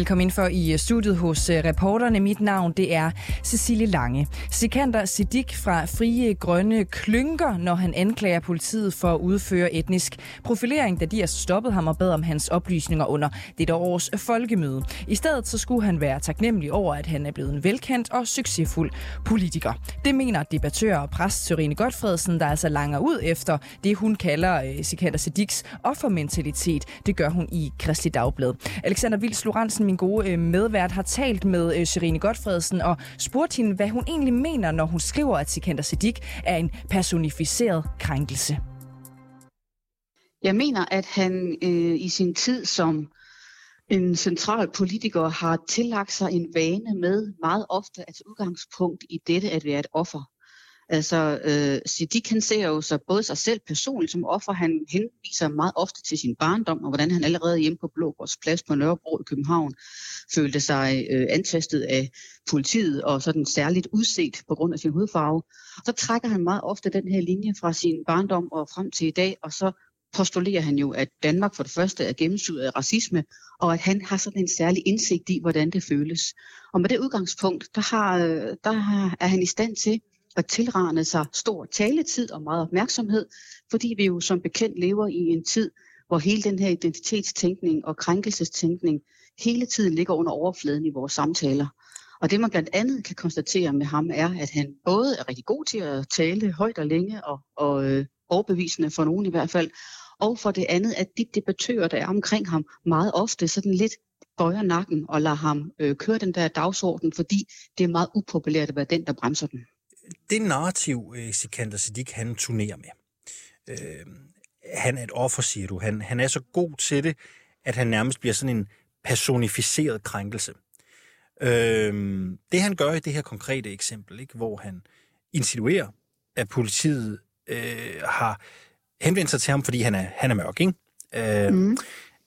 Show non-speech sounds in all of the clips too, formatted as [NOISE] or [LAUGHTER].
Velkommen ind for i øh, studiet hos øh, reporterne. Mit navn det er Cecilie Lange. Sikander Sidik fra Frie Grønne klynker, når han anklager politiet for at udføre etnisk profilering, da de har stoppet ham og bad om hans oplysninger under det års folkemøde. I stedet så skulle han være taknemmelig over, at han er blevet en velkendt og succesfuld politiker. Det mener debattør og præst Sørine Godfredsen, der altså langer ud efter det, hun kalder øh, Sikander Sidiks offermentalitet. Det gør hun i Kristelig Dagblad. Alexander Vils Lorentzen, min gode øh, medvært, har talt med øh, Serine Godfredsen og spurgt hende, hvad hun egentlig mener, når hun skriver, at Sikander Siddiq er en personificeret krænkelse. Jeg mener, at han øh, i sin tid som en central politiker har tillagt sig en vane med meget ofte at udgangspunkt i dette at være et offer. Altså, øh, Siddiq han ser jo så både sig selv personligt som offer, han henviser meget ofte til sin barndom, og hvordan han allerede hjemme på Blågårds Plads på Nørrebro i København følte sig øh, antastet af politiet og sådan særligt udset på grund af sin hudfarve. Og så trækker han meget ofte den her linje fra sin barndom og frem til i dag, og så postulerer han jo, at Danmark for det første er gennemsyret af racisme, og at han har sådan en særlig indsigt i, hvordan det føles. Og med det udgangspunkt, der, har, øh, der der er han i stand til at tilrane sig stor taletid og meget opmærksomhed, fordi vi jo som bekendt lever i en tid, hvor hele den her identitetstænkning og krænkelsestænkning hele tiden ligger under overfladen i vores samtaler. Og det man blandt andet kan konstatere med ham er, at han både er rigtig god til at tale højt og længe og, og øh, overbevisende for nogen i hvert fald, og for det andet, at de debattører, der er omkring ham, meget ofte sådan lidt bøjer nakken og lader ham øh, køre den der dagsorden, fordi det er meget upopulært at være den, der bremser den det narrativ, øh, Sikander Siddiq, han turnerer med, øh, han er et offer, siger du. Han, han er så god til det, at han nærmest bliver sådan en personificeret krænkelse. Øh, det han gør i det her konkrete eksempel, ikke, hvor han insinuerer, at politiet øh, har henvendt sig til ham, fordi han er, han er mørk. Ikke? Øh, mm.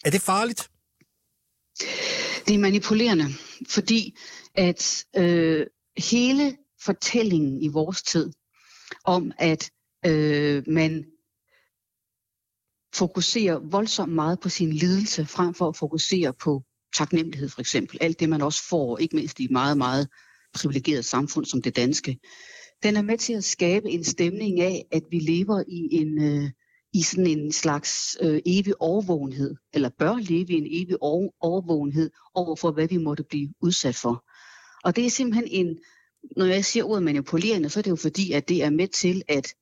Er det farligt? Det er manipulerende, fordi at øh, hele fortællingen i vores tid om, at øh, man fokuserer voldsomt meget på sin lidelse, frem for at fokusere på taknemmelighed for eksempel. Alt det, man også får, ikke mindst i et meget, meget privilegeret samfund som det danske. Den er med til at skabe en stemning af, at vi lever i en øh, i sådan en slags øh, evig overvågenhed, eller bør leve i en evig overvågenhed over for, hvad vi måtte blive udsat for. Og det er simpelthen en når jeg siger ordet manipulerende, så er det jo fordi, at det er med til at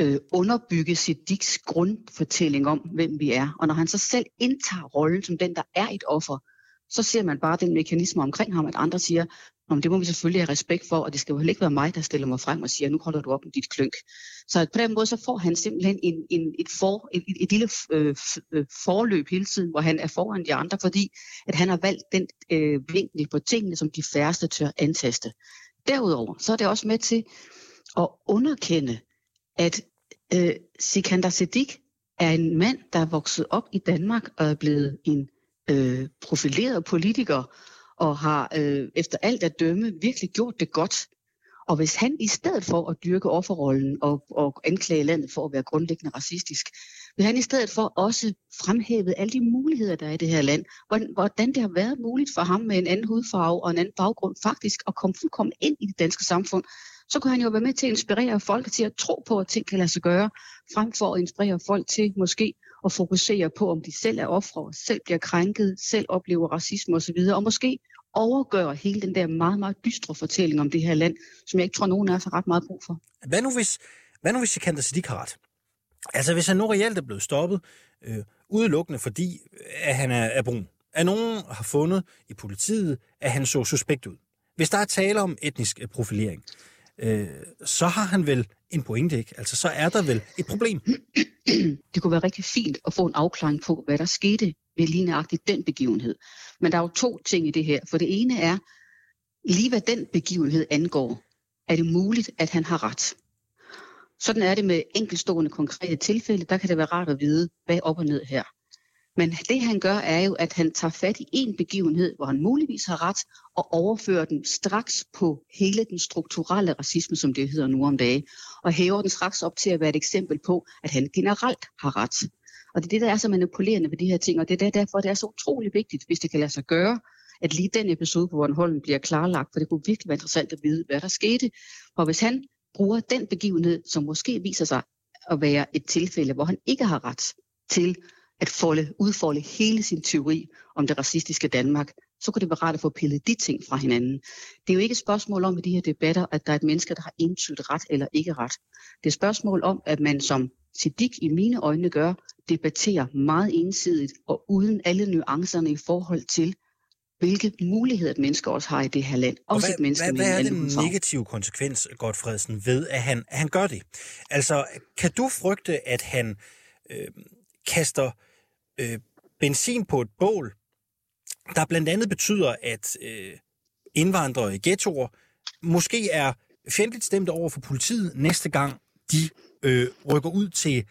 øh, underbygge Siddiqs grundfortælling om, hvem vi er. Og når han så selv indtager rollen som den, der er et offer, så ser man bare den mekanisme omkring ham, at andre siger, om det må vi selvfølgelig have respekt for, og det skal jo heller ikke være mig, der stiller mig frem og siger, nu holder du op med dit klønk. Så på den måde, så får han simpelthen en, en, et, for, et, et lille øh, øh, forløb hele tiden, hvor han er foran de andre, fordi at han har valgt den øh, vinkel på tingene, som de færreste tør antaste. Derudover så er det også med til at underkende, at øh, Sikander Siddiq er en mand, der er vokset op i Danmark og er blevet en øh, profileret politiker og har øh, efter alt at dømme virkelig gjort det godt. Og hvis han i stedet for at dyrke offerrollen og, og anklage landet for at være grundlæggende racistisk, vil han i stedet for også fremhæve alle de muligheder, der er i det her land. Hvordan hvordan det har været muligt for ham med en anden hudfarve og en anden baggrund faktisk at komme fuldkommen ind i det danske samfund. Så kunne han jo være med til at inspirere folk til at tro på, at ting kan lade sig gøre, frem for at inspirere folk til måske at fokusere på, om de selv er ofre, selv bliver krænket, selv oplever racisme osv., og måske overgør hele den der meget, meget dystre fortælling om det her land, som jeg ikke tror, nogen af os har ret meget brug for. Hvad nu hvis, hvad nu hvis Sikander Siddiq har ret? Altså, hvis han nu reelt er blevet stoppet, øh, udelukkende fordi, øh, at han er, er brun. At nogen har fundet i politiet, at han så suspekt ud. Hvis der er tale om etnisk profilering, øh, så har han vel en pointe, ikke? Altså, så er der vel et problem. [CLEARS THROAT] Det kunne være rigtig fint at få en afklaring på, hvad der skete ved lige nøjagtigt den begivenhed. Men der er jo to ting i det her. For det ene er, lige hvad den begivenhed angår, er det muligt, at han har ret. Sådan er det med enkelstående konkrete tilfælde. Der kan det være rart at vide, hvad er op og ned her. Men det han gør er jo, at han tager fat i en begivenhed, hvor han muligvis har ret, og overfører den straks på hele den strukturelle racisme, som det hedder nu om dagen, og hæver den straks op til at være et eksempel på, at han generelt har ret. Og det er det, der er så manipulerende ved de her ting, og det er derfor, det er så utrolig vigtigt, hvis det kan lade sig gøre, at lige den episode på Bornholm bliver klarlagt, for det kunne virkelig være interessant at vide, hvad der skete. Og hvis han bruger den begivenhed, som måske viser sig at være et tilfælde, hvor han ikke har ret til at folde, udfolde hele sin teori om det racistiske Danmark, så kunne det være rart at få pillet de ting fra hinanden. Det er jo ikke et spørgsmål om i de her debatter, at der er et menneske, der har entydigt ret eller ikke ret. Det er et spørgsmål om, at man som Siddiq i mine øjne gør, debatterer meget ensidigt og uden alle nuancerne i forhold til, hvilke muligheder et menneske også har i det her land. Også hvad, et menneske hvad, hvad er en den negative konsekvens, Godfredsen, ved, at han, at han gør det? Altså, kan du frygte, at han øh, kaster øh, øh, benzin på et bål, der blandt andet betyder, at øh, indvandrere i ghettoer måske er fjendtligt stemt over for politiet næste gang, de øh, rykker ud til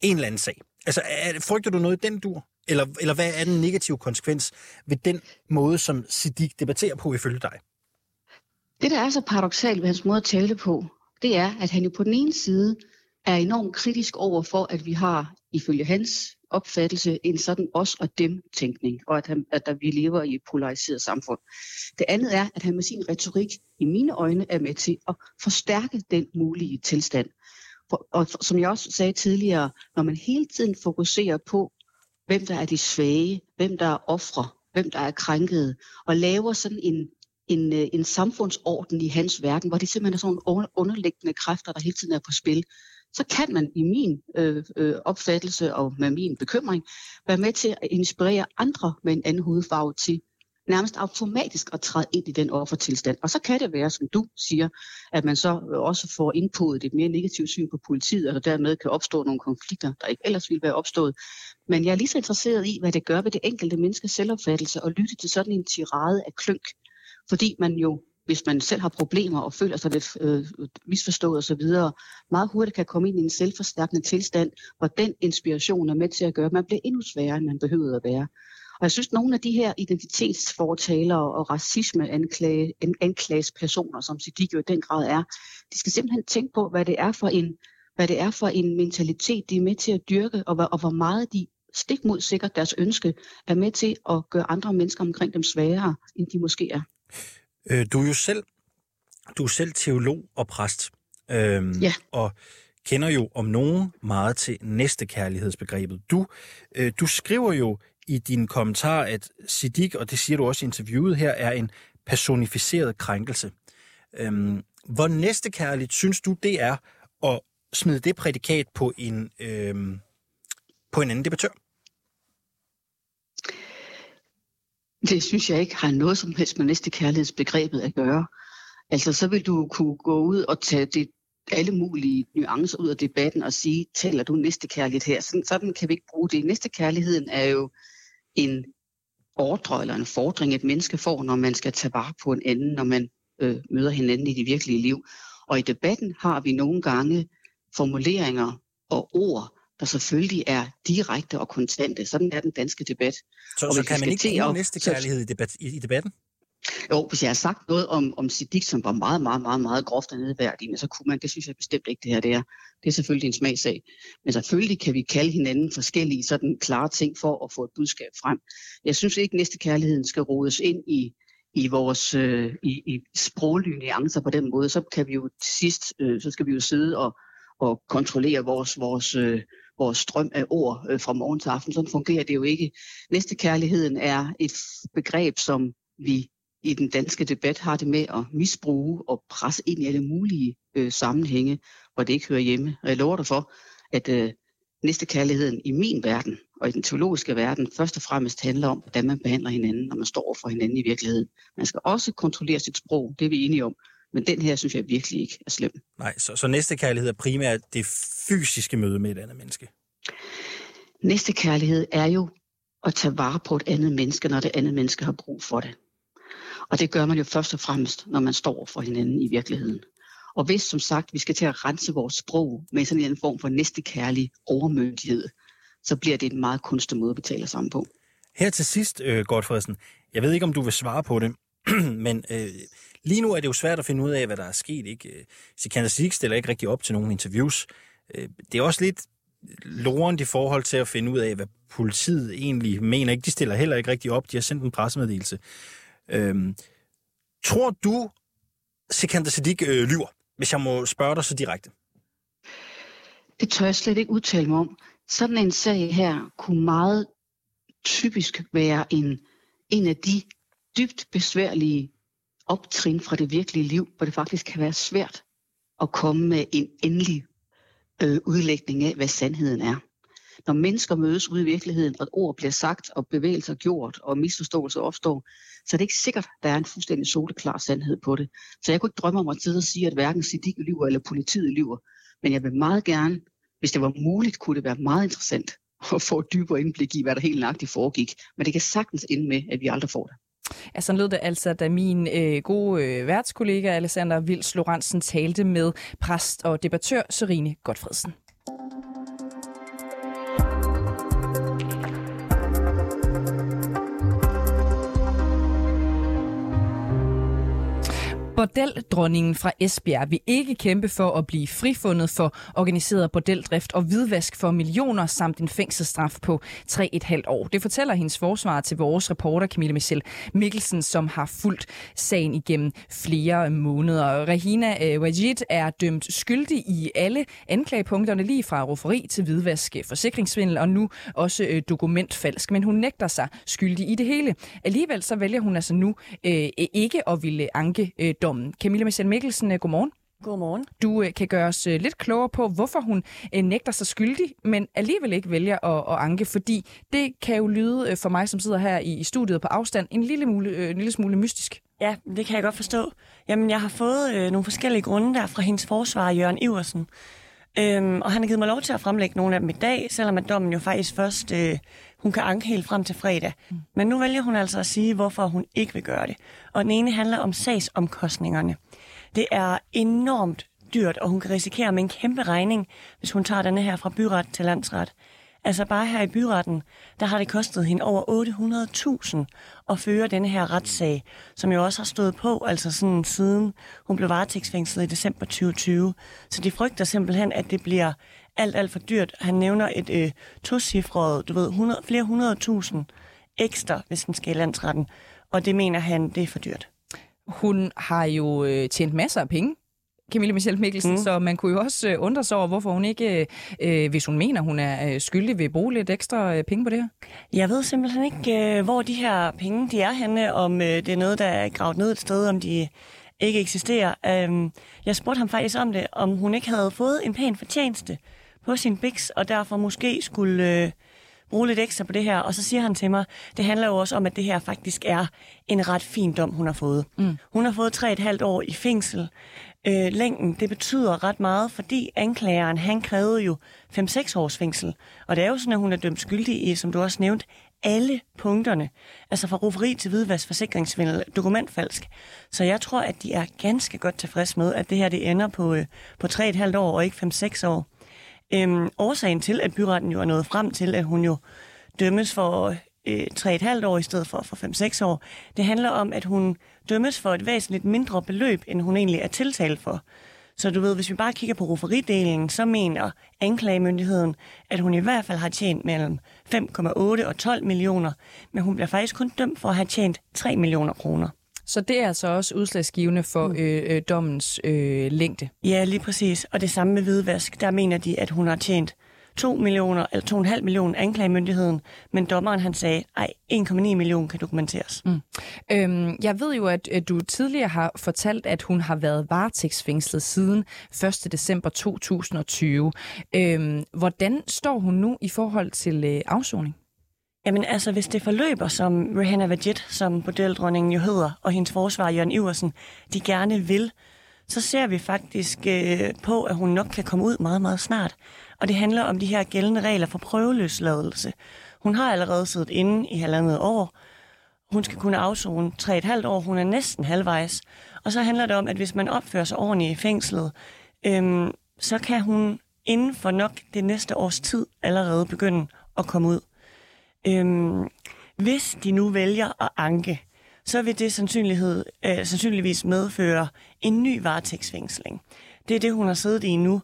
en eller anden sag? Altså, er, frygter du noget i den dur? Eller, eller hvad er den negative konsekvens ved den måde, som Siddiq debatterer på ifølge dig? Det, der er så paradoxalt ved hans måde at tale på, det er, at han jo på den ene side er enormt kritisk over for, at vi har, ifølge hans opfattelse, en sådan os og dem tænkning, og at, han, at der, vi lever i et polariseret samfund. Det andet er, at han med sin retorik, i mine øjne, er med til at forstærke den mulige tilstand. For, og som jeg også sagde tidligere, når man hele tiden fokuserer på, hvem der er de svage, hvem der er ofre, hvem der er krænkede, og laver sådan en, en, øh, en samfundsorden i hans verden, hvor det simpelthen er sådan nogle underliggende kræfter, der hele tiden er på spil, så kan man i min øh, øh, opfattelse og med min bekymring være med til at inspirere andre med en anden hudfarve til nærmest automatisk at træde ind i den offertilstand. Og så kan det være, som du siger, at man så øh, også får indpået et mere negativt syn på politiet, og der dermed kan opstå nogle konflikter, der ikke ellers ville være opstået. Men jeg er lige så interesseret i, hvad det gør ved det enkelte menneskes selvopfattelse og lytte til sådan en tirade af klønk. Fordi man jo hvis man selv har problemer og føler sig lidt øh, misforstået osv., meget hurtigt kan komme ind i en selvforstærkende tilstand, hvor den inspiration er med til at gøre, at man bliver endnu sværere, end man behøvede at være. Og jeg synes, at nogle af de her identitetsfortalere og racismeanklagespersoner, som Siddiq jo i den grad er, de skal simpelthen tænke på, hvad det er for en, hvad det er for en mentalitet, de er med til at dyrke, og, og hvor meget de stik mod sikkert deres ønske er med til at gøre andre mennesker omkring dem sværere, end de måske er. Øh, du er jo selv, du er selv teolog og præst, øhm, ja. og kender jo om nogen meget til næstekærlighedsbegrebet. Du, øh, du skriver jo i din kommentar, at Siddiq, og det siger du også i interviewet her, er en personificeret krænkelse. Øhm, hvor næstekærligt synes du, det er at smide det prædikat på en, øhm, på en anden debattør? Det synes jeg ikke har noget som helst med næstekærlighedsbegrebet at gøre. Altså, så vil du kunne gå ud og tage det, alle mulige nuancer ud af debatten og sige, taler du næstekærlighed her? Sådan, sådan kan vi ikke bruge det. Næstekærligheden er jo en ordre eller en fordring, et menneske får, når man skal tage vare på en anden, når man øh, møder hinanden i det virkelige liv. Og i debatten har vi nogle gange formuleringer og ord, der selvfølgelig er direkte og kontante. Sådan er den danske debat. Så, og så kan man ikke bruge næstekærlighed i, debat, i, i debatten? Jo, hvis jeg har sagt noget om, om Siddiq, som var meget, meget, meget, meget groft og nedværdigende, så kunne man, det synes jeg bestemt ikke, det her det er. Det er selvfølgelig en smagsag. Men selvfølgelig kan vi kalde hinanden forskellige sådan klare ting for at få et budskab frem. Jeg synes ikke, at næstekærligheden skal rodes ind i, i vores øh, i, i sproglige nuancer på den måde. Så kan vi jo til sidst, øh, så skal vi jo sidde og, og kontrollere vores, vores, øh, vores strøm af ord øh, fra morgen til aften. Sådan fungerer det jo ikke. Næstekærligheden er et begreb, som vi i den danske debat har det med at misbruge og presse ind i alle mulige øh, sammenhænge, hvor det ikke hører hjemme. Og jeg lover dig for, at øh, næstekærligheden i min verden og i den teologiske verden først og fremmest handler om, hvordan man behandler hinanden, når man står over for hinanden i virkeligheden. Man skal også kontrollere sit sprog, det er vi enige om. Men den her synes jeg virkelig ikke er slem. Nej, så, så næstekærlighed er primært det fysiske møde med et andet menneske? Næstekærlighed er jo at tage vare på et andet menneske, når det andet menneske har brug for det. Og det gør man jo først og fremmest, når man står for hinanden i virkeligheden. Og hvis, som sagt, vi skal til at rense vores sprog med sådan en form for næstekærlig overmyndighed, så bliver det en meget kunstig måde at betale sammen på. Her til sidst, øh, Godfredsen, jeg ved ikke, om du vil svare på det, [CLEARS THROAT] men øh, lige nu er det jo svært at finde ud af, hvad der er sket. Ikke? Øh, Sikander Sik stiller ikke rigtig op til nogle interviews. Øh, det er også lidt lorent i forhold til at finde ud af, hvad politiet egentlig mener. Ikke? De stiller heller ikke rigtig op. De har sendt en pressemeddelelse. Øhm, tror du, Sikander Siddiq øh, lyver, hvis jeg må spørge dig så direkte? Det tør jeg slet ikke udtale mig om. Sådan en sag her kunne meget typisk være en, en af de dybt besværlige optrin fra det virkelige liv, hvor det faktisk kan være svært at komme med en endelig øh, udlægning af, hvad sandheden er. Når mennesker mødes ude i virkeligheden, og ord bliver sagt, og bevægelser gjort, og misforståelser opstår, så er det ikke sikkert, at der er en fuldstændig soleklar sandhed på det. Så jeg kunne ikke drømme om at sidde og sige, at hverken Sidik lyver eller politiet lyver. Men jeg vil meget gerne, hvis det var muligt, kunne det være meget interessant at få et dybere indblik i, hvad der helt nøjagtigt foregik. Men det kan sagtens ende med, at vi aldrig får det. Ja, sådan lød det altså, da min øh, gode øh, værtskollega Alexander Vils Lorentzen talte med præst og debattør Serine Godfredsen. Bordeldronningen fra Esbjerg vil ikke kæmpe for at blive frifundet for organiseret bordeldrift og hvidvask for millioner samt en fængselsstraf på 3,5 år. Det fortæller hendes forsvar til vores reporter Camille Michel Mikkelsen, som har fulgt sagen igennem flere måneder. Rahina øh, Wajid er dømt skyldig i alle anklagepunkterne lige fra rufferi til hvidvask, forsikringsvindel og nu også øh, dokumentfalsk. Men hun nægter sig skyldig i det hele. Alligevel så vælger hun altså nu øh, ikke at ville anke øh, dommen. Camilla Michelle Mikkelsen, øh, godmorgen. Godmorgen. Du øh, kan gøre os øh, lidt klogere på, hvorfor hun øh, nægter sig skyldig, men alligevel ikke vælger at, at anke, fordi det kan jo lyde øh, for mig, som sidder her i, i studiet på afstand, en lille, mule, øh, en lille smule mystisk. Ja, det kan jeg godt forstå. Jamen, jeg har fået øh, nogle forskellige grunde der fra hendes forsvar, Jørgen Iversen. Øhm, og han har givet mig lov til at fremlægge nogle af dem i dag, selvom at dommen jo faktisk først, øh, hun kan anke helt frem til fredag. Mm. Men nu vælger hun altså at sige, hvorfor hun ikke vil gøre det. Og den ene handler om sagsomkostningerne. Det er enormt dyrt, og hun kan risikere med en kæmpe regning, hvis hun tager denne her fra byret til landsret. Altså bare her i byretten, der har det kostet hende over 800.000 at føre denne her retssag, som jo også har stået på, altså sådan siden hun blev varetægtsfængslet i december 2020. Så de frygter simpelthen, at det bliver alt, alt for dyrt. Han nævner et øh, tosifret, du ved, 100, flere hundrede tusind ekstra, hvis den skal i landsretten. Og det mener han, det er for dyrt. Hun har jo øh, tjent masser af penge Camille Michelle Mikkelsen, mm. så man kunne jo også øh, undre sig over, hvorfor hun ikke, øh, hvis hun mener, hun er øh, skyldig, vil bruge lidt ekstra øh, penge på det her. Jeg ved simpelthen ikke, øh, hvor de her penge de er henne, om øh, det er noget, der er gravet ned et sted, om de ikke eksisterer. Øh, jeg spurgte ham faktisk om det, om hun ikke havde fået en pæn fortjeneste på sin Bix, og derfor måske skulle... Øh, bruge lidt ekstra på det her. Og så siger han til mig, det handler jo også om, at det her faktisk er en ret fin dom, hun har fået. Mm. Hun har fået tre et halvt år i fængsel. Øh, længden, det betyder ret meget, fordi anklageren, han krævede jo 5-6 års fængsel. Og det er jo sådan, at hun er dømt skyldig i, som du også nævnt, alle punkterne. Altså fra rufferi til hvidvask, forsikringsvindel, dokumentfalsk. Så jeg tror, at de er ganske godt tilfreds med, at det her det ender på, øh, på 3,5 år og ikke 5-6 år. Øhm, årsagen til, at byretten jo er nået frem til, at hun jo dømmes for øh, 3,5 år i stedet for, for 5-6 år, det handler om, at hun dømmes for et væsentligt mindre beløb, end hun egentlig er tiltalt for. Så du ved, hvis vi bare kigger på rufferidelen, så mener anklagemyndigheden, at hun i hvert fald har tjent mellem 5,8 og 12 millioner, men hun bliver faktisk kun dømt for at have tjent 3 millioner kroner. Så det er altså også udslagsgivende for mm. øh, øh, dommens øh, længde? Ja, lige præcis. Og det samme med hvidvask. Der mener de, at hun har tjent 2 millioner, eller 2,5 millioner anklagemyndigheden, men dommeren han sagde, ej, 1,9 millioner kan dokumenteres. Mm. Øhm, jeg ved jo, at, du tidligere har fortalt, at hun har været varetægtsfængslet siden 1. december 2020. Øhm, hvordan står hun nu i forhold til øh, afsoning? Jamen altså, hvis det forløber, som Rihanna Vajit, som bordeldronningen jo hedder, og hendes forsvar, Jørgen Iversen, de gerne vil, så ser vi faktisk øh, på, at hun nok kan komme ud meget, meget snart. Og det handler om de her gældende regler for prøveløsladelse. Hun har allerede siddet inde i halvandet år. Hun skal kunne afzone 3,5 år. Hun er næsten halvvejs. Og så handler det om, at hvis man opfører sig ordentligt i fængslet, øhm, så kan hun inden for nok det næste års tid allerede begynde at komme ud. Øhm, hvis de nu vælger at anke, så vil det sandsynlighed, øh, sandsynligvis medføre en ny varetægtsfængsling. Det er det, hun har siddet i nu.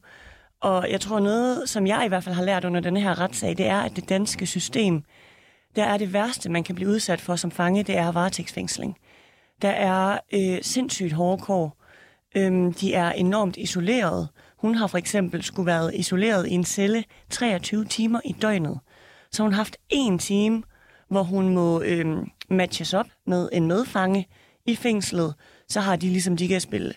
Og jeg tror noget, som jeg i hvert fald har lært under denne her retssag, det er, at det danske system, der er det værste, man kan blive udsat for som fange, det er varetægtsfængsling. der er øh, sindssygt hårde kår. Øhm, de er enormt isoleret. Hun har for eksempel skulle været isoleret i en celle 23 timer i døgnet. Så hun har haft en time, hvor hun må øhm, matches op med en medfange i fængslet. Så har de ligesom, de kan spille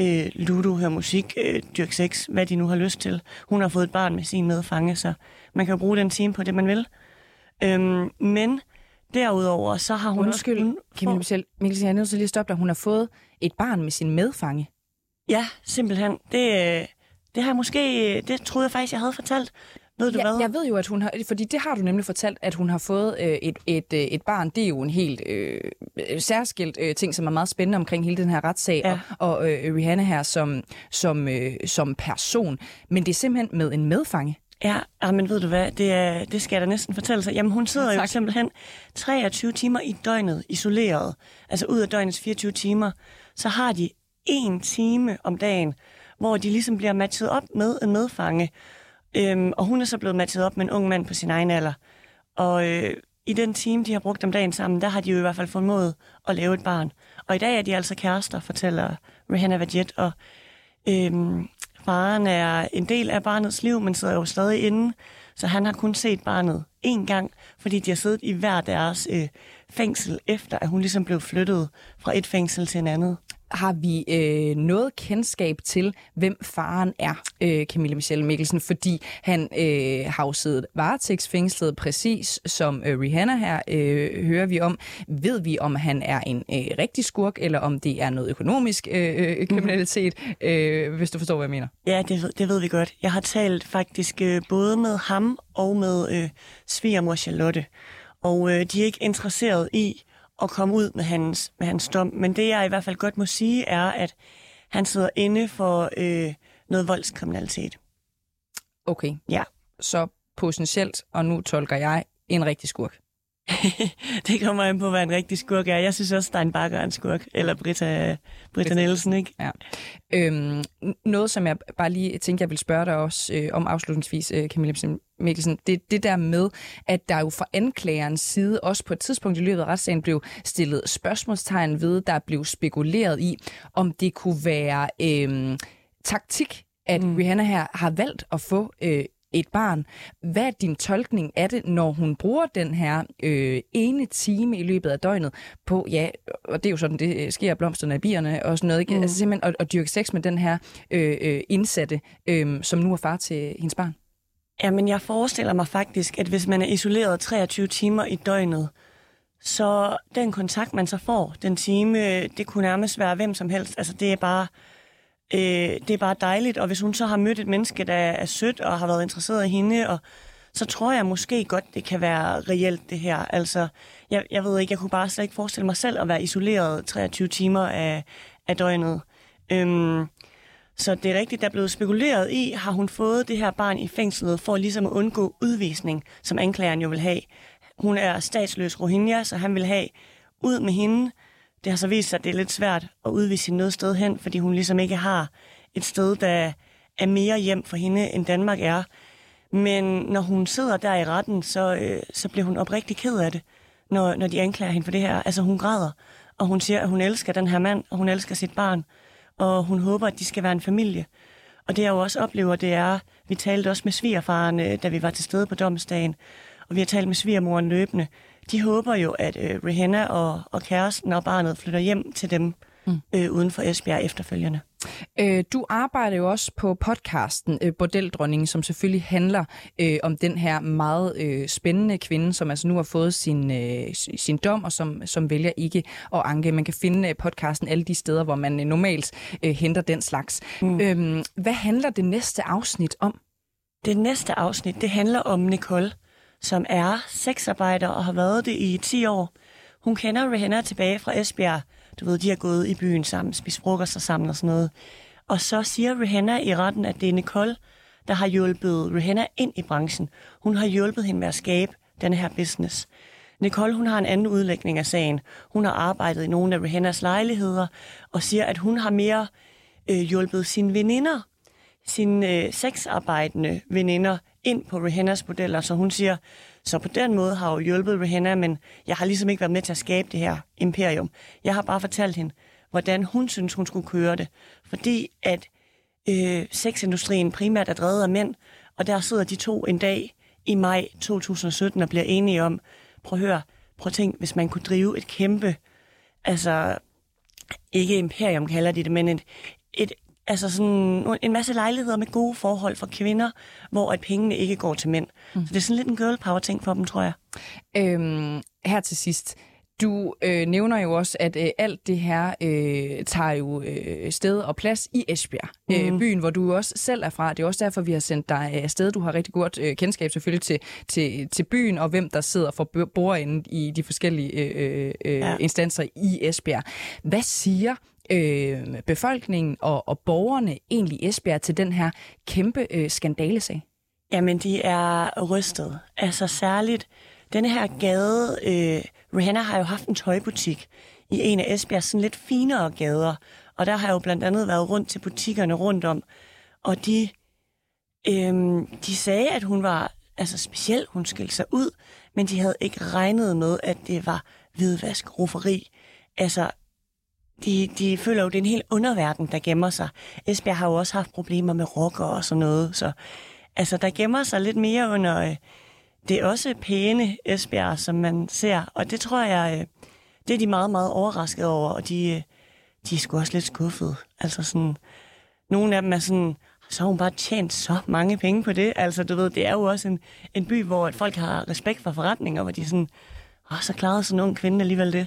øh, ludo, høre musik, øh, dyrke sex, hvad de nu har lyst til. Hun har fået et barn med sin medfange, så man kan jo bruge den time på det, man vil. Øhm, men derudover, så har hun Undskyld. Hun Camilla Michel, Mikkelsen, jeg er nødt til lige at stoppe dig. Hun har fået et barn med sin medfange. Ja, simpelthen. Det, øh, det har jeg måske... Det troede jeg faktisk, jeg havde fortalt. Ved du Ja, hvad? jeg ved jo, at hun har, fordi det har du nemlig fortalt, at hun har fået øh, et, et, øh, et barn. Det er jo en helt øh, særskilt øh, ting, som er meget spændende omkring hele den her retssag, Ja. og, og øh, Rihanna her som, som, øh, som person. Men det er simpelthen med en medfange. Ja, ah, men ved du hvad, det, er, det skal jeg da næsten fortælle sig. Jamen hun sidder Ja, jo simpelthen 23 timer i døgnet isoleret. Altså ud af døgnets 24 timer. Så har de en time om dagen, hvor de ligesom bliver matchet op med en medfange. Øhm, og hun er så blevet matchet op med en ung mand på sin egen alder. Og øh, i den time, de har brugt om dagen sammen, der har de jo i hvert fald formået at lave et barn. Og i dag er de altså kærester, fortæller Rihanna Vajet. Og øhm, faren er en del af barnets liv, men sidder jo stadig inde. Så han har kun set barnet én gang, fordi de har siddet i hver deres øh, fængsel, efter at hun ligesom blev flyttet fra et fængsel til en andet. Har vi øh, noget kendskab til, hvem faren er, øh, Camilla Michelle Mikkelsen? Fordi han øh, har jo siddet varetægtsfængslet, præcis som øh, Rihanna her øh, hører vi om. Ved vi, om han er en øh, rigtig skurk, eller om det er noget økonomisk øh, øh, kriminalitet, øh, hvis du forstår, hvad jeg mener? Ja, det, ved- det ved vi godt. Jeg har talt faktisk øh, både med ham og med øh, svigermor Charlotte. Og øh, de er ikke interesseret i at komme ud med hans, med hans dom. Men det, jeg i hvert fald godt må sige, er, at han sidder inde for øh, noget voldskriminalitet. Okay, Ja. så potentielt, og nu tolker jeg, en rigtig skurk. [LAUGHS] det kommer an på, hvad en rigtig skurk er. Jeg synes også, Stein Bakker er en skurk. Eller Britta, Britta Nielsen, ikke? Ja. Øhm, noget, som jeg bare lige tænkte, jeg vil spørge dig også øh, om afslutningsvis, øh, Camilla Mikkelsen, det, det der med, at der jo fra anklagerens side også på et tidspunkt i løbet af retssagen blev stillet spørgsmålstegn ved, der blev spekuleret i, om det kunne være øh, taktik, at mm. Rihanna her har valgt at få øh, et barn. Hvad er din tolkning af det, når hun bruger den her øh, ene time i løbet af døgnet på, ja, og det er jo sådan, det øh, sker blomsterne af bierne og sådan noget, ikke? Mm. Altså simpelthen at, at dyrke sex med den her øh, øh, indsatte, øh, som nu er far til hendes barn? Jamen, jeg forestiller mig faktisk, at hvis man er isoleret 23 timer i døgnet, så den kontakt, man så får, den time, det kunne nærmest være hvem som helst. Altså, det er bare, øh, det er bare dejligt. Og hvis hun så har mødt et menneske, der er sødt og har været interesseret i hende, og så tror jeg måske godt, det kan være reelt, det her. Altså, jeg, jeg ved ikke, jeg kunne bare slet ikke forestille mig selv at være isoleret 23 timer af, af døgnet. Øhm, så det er rigtigt, der er blevet spekuleret i, har hun fået det her barn i fængslet for ligesom at undgå udvisning, som anklageren jo vil have. Hun er statsløs Rohingya, så han vil have ud med hende. Det har så vist sig, at det er lidt svært at udvise hende noget sted hen, fordi hun ligesom ikke har et sted, der er mere hjem for hende, end Danmark er. Men når hun sidder der i retten, så, øh, så bliver hun oprigtig ked af det, når, når de anklager hende for det her. Altså hun græder, og hun siger, at hun elsker den her mand, og hun elsker sit barn, og hun håber, at de skal være en familie. Og det jeg jo også oplever, det er, vi talte også med svigerfaren, øh, da vi var til stede på domsdagen, og vi har talt med svigermoren løbende. De håber jo, at øh, Rihanna og, og kæresten og barnet flytter hjem til dem mm. øh, uden for Esbjerg efterfølgende. Øh, du arbejder jo også på podcasten øh, Bordeldronningen, som selvfølgelig handler øh, om den her meget øh, spændende kvinde, som altså nu har fået sin, øh, sin dom, og som, som vælger ikke at anke. Man kan finde øh, podcasten alle de steder, hvor man øh, normalt øh, henter den slags. Mm. Øhm, hvad handler det næste afsnit om? Det næste afsnit, det handler om Nicole, som er sexarbejder og har været det i 10 år. Hun kender Rihanna tilbage fra Esbjerg. Du ved, de har gået i byen sammen, spist frokost og sammen og sådan noget. Og så siger Rihanna i retten, at det er Nicole, der har hjulpet Rihanna ind i branchen. Hun har hjulpet hende med at skabe den her business. Nicole, hun har en anden udlægning af sagen. Hun har arbejdet i nogle af Rihannas lejligheder og siger, at hun har mere øh, hjulpet sine veninder sine øh, sexarbejdende veninder ind på Rihannas modeller. Så hun siger, så på den måde har jeg jo hjulpet Rihanna, men jeg har ligesom ikke været med til at skabe det her imperium. Jeg har bare fortalt hende, hvordan hun synes, hun skulle køre det. Fordi at øh, sexindustrien primært er drevet af mænd, og der sidder de to en dag i maj 2017 og bliver enige om, prøv at høre, prøv at tænk, hvis man kunne drive et kæmpe, altså ikke imperium kalder de det, men et, et altså sådan en masse lejligheder med gode forhold for kvinder, hvor at pengene ikke går til mænd. Mm. Så det er sådan lidt en girl power ting for dem, tror jeg. Øhm, her til sidst, du øh, nævner jo også, at øh, alt det her øh, tager jo øh, sted og plads i Esbjerg, mm. øh, byen, hvor du også selv er fra. Det er også derfor, vi har sendt dig afsted. Du har rigtig godt øh, kendskab selvfølgelig til, til, til byen, og hvem der sidder for bordenden i de forskellige øh, øh, ja. instanser i Esbjerg. Hvad siger øh, befolkningen og, og borgerne egentlig i Esbjerg til den her kæmpe øh, skandalesag? Jamen, de er rystet. Altså særligt denne her gade... Øh, Rihanna har jo haft en tøjbutik i en af Esbjergs sådan lidt finere gader, og der har jeg jo blandt andet været rundt til butikkerne rundt om, og de, øhm, de sagde, at hun var altså speciel, hun skilte sig ud, men de havde ikke regnet med, at det var hvidvask, roferi, Altså, de, de føler jo, det er en hel underverden, der gemmer sig. Esbjerg har jo også haft problemer med rocker og sådan noget, så altså, der gemmer sig lidt mere under øh, det er også pæne Esbjerg, som man ser, og det tror jeg, øh, det er de meget, meget overrasket over, og de, øh, de er sgu også lidt skuffede. Altså sådan, nogle af dem er sådan, så har hun bare tjent så mange penge på det. Altså, du ved, det er jo også en, en by, hvor folk har respekt for forretninger, hvor de sådan, åh, så klarede sådan en ung kvinde alligevel det.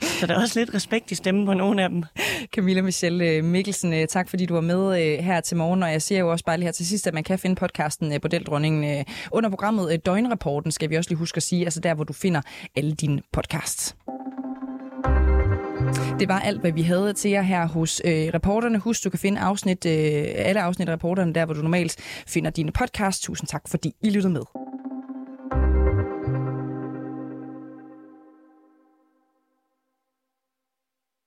[LAUGHS] Så der er også lidt respekt i stemmen på nogle af dem. Camilla Michelle øh, Mikkelsen, øh, tak fordi du var med øh, her til morgen. Og jeg siger jo også bare lige her til sidst, at man kan finde podcasten Bordeldronningen under programmet Døgnrapporten, skal vi også lige huske at sige. Altså der, hvor du finder alle dine podcasts. Det var alt, hvad vi havde til jer her hos øh, reporterne. Husk, du kan finde afsnit, øh, alle afsnit af reporterne der, hvor du normalt finder dine podcasts. Tusind tak, fordi I lyttede med.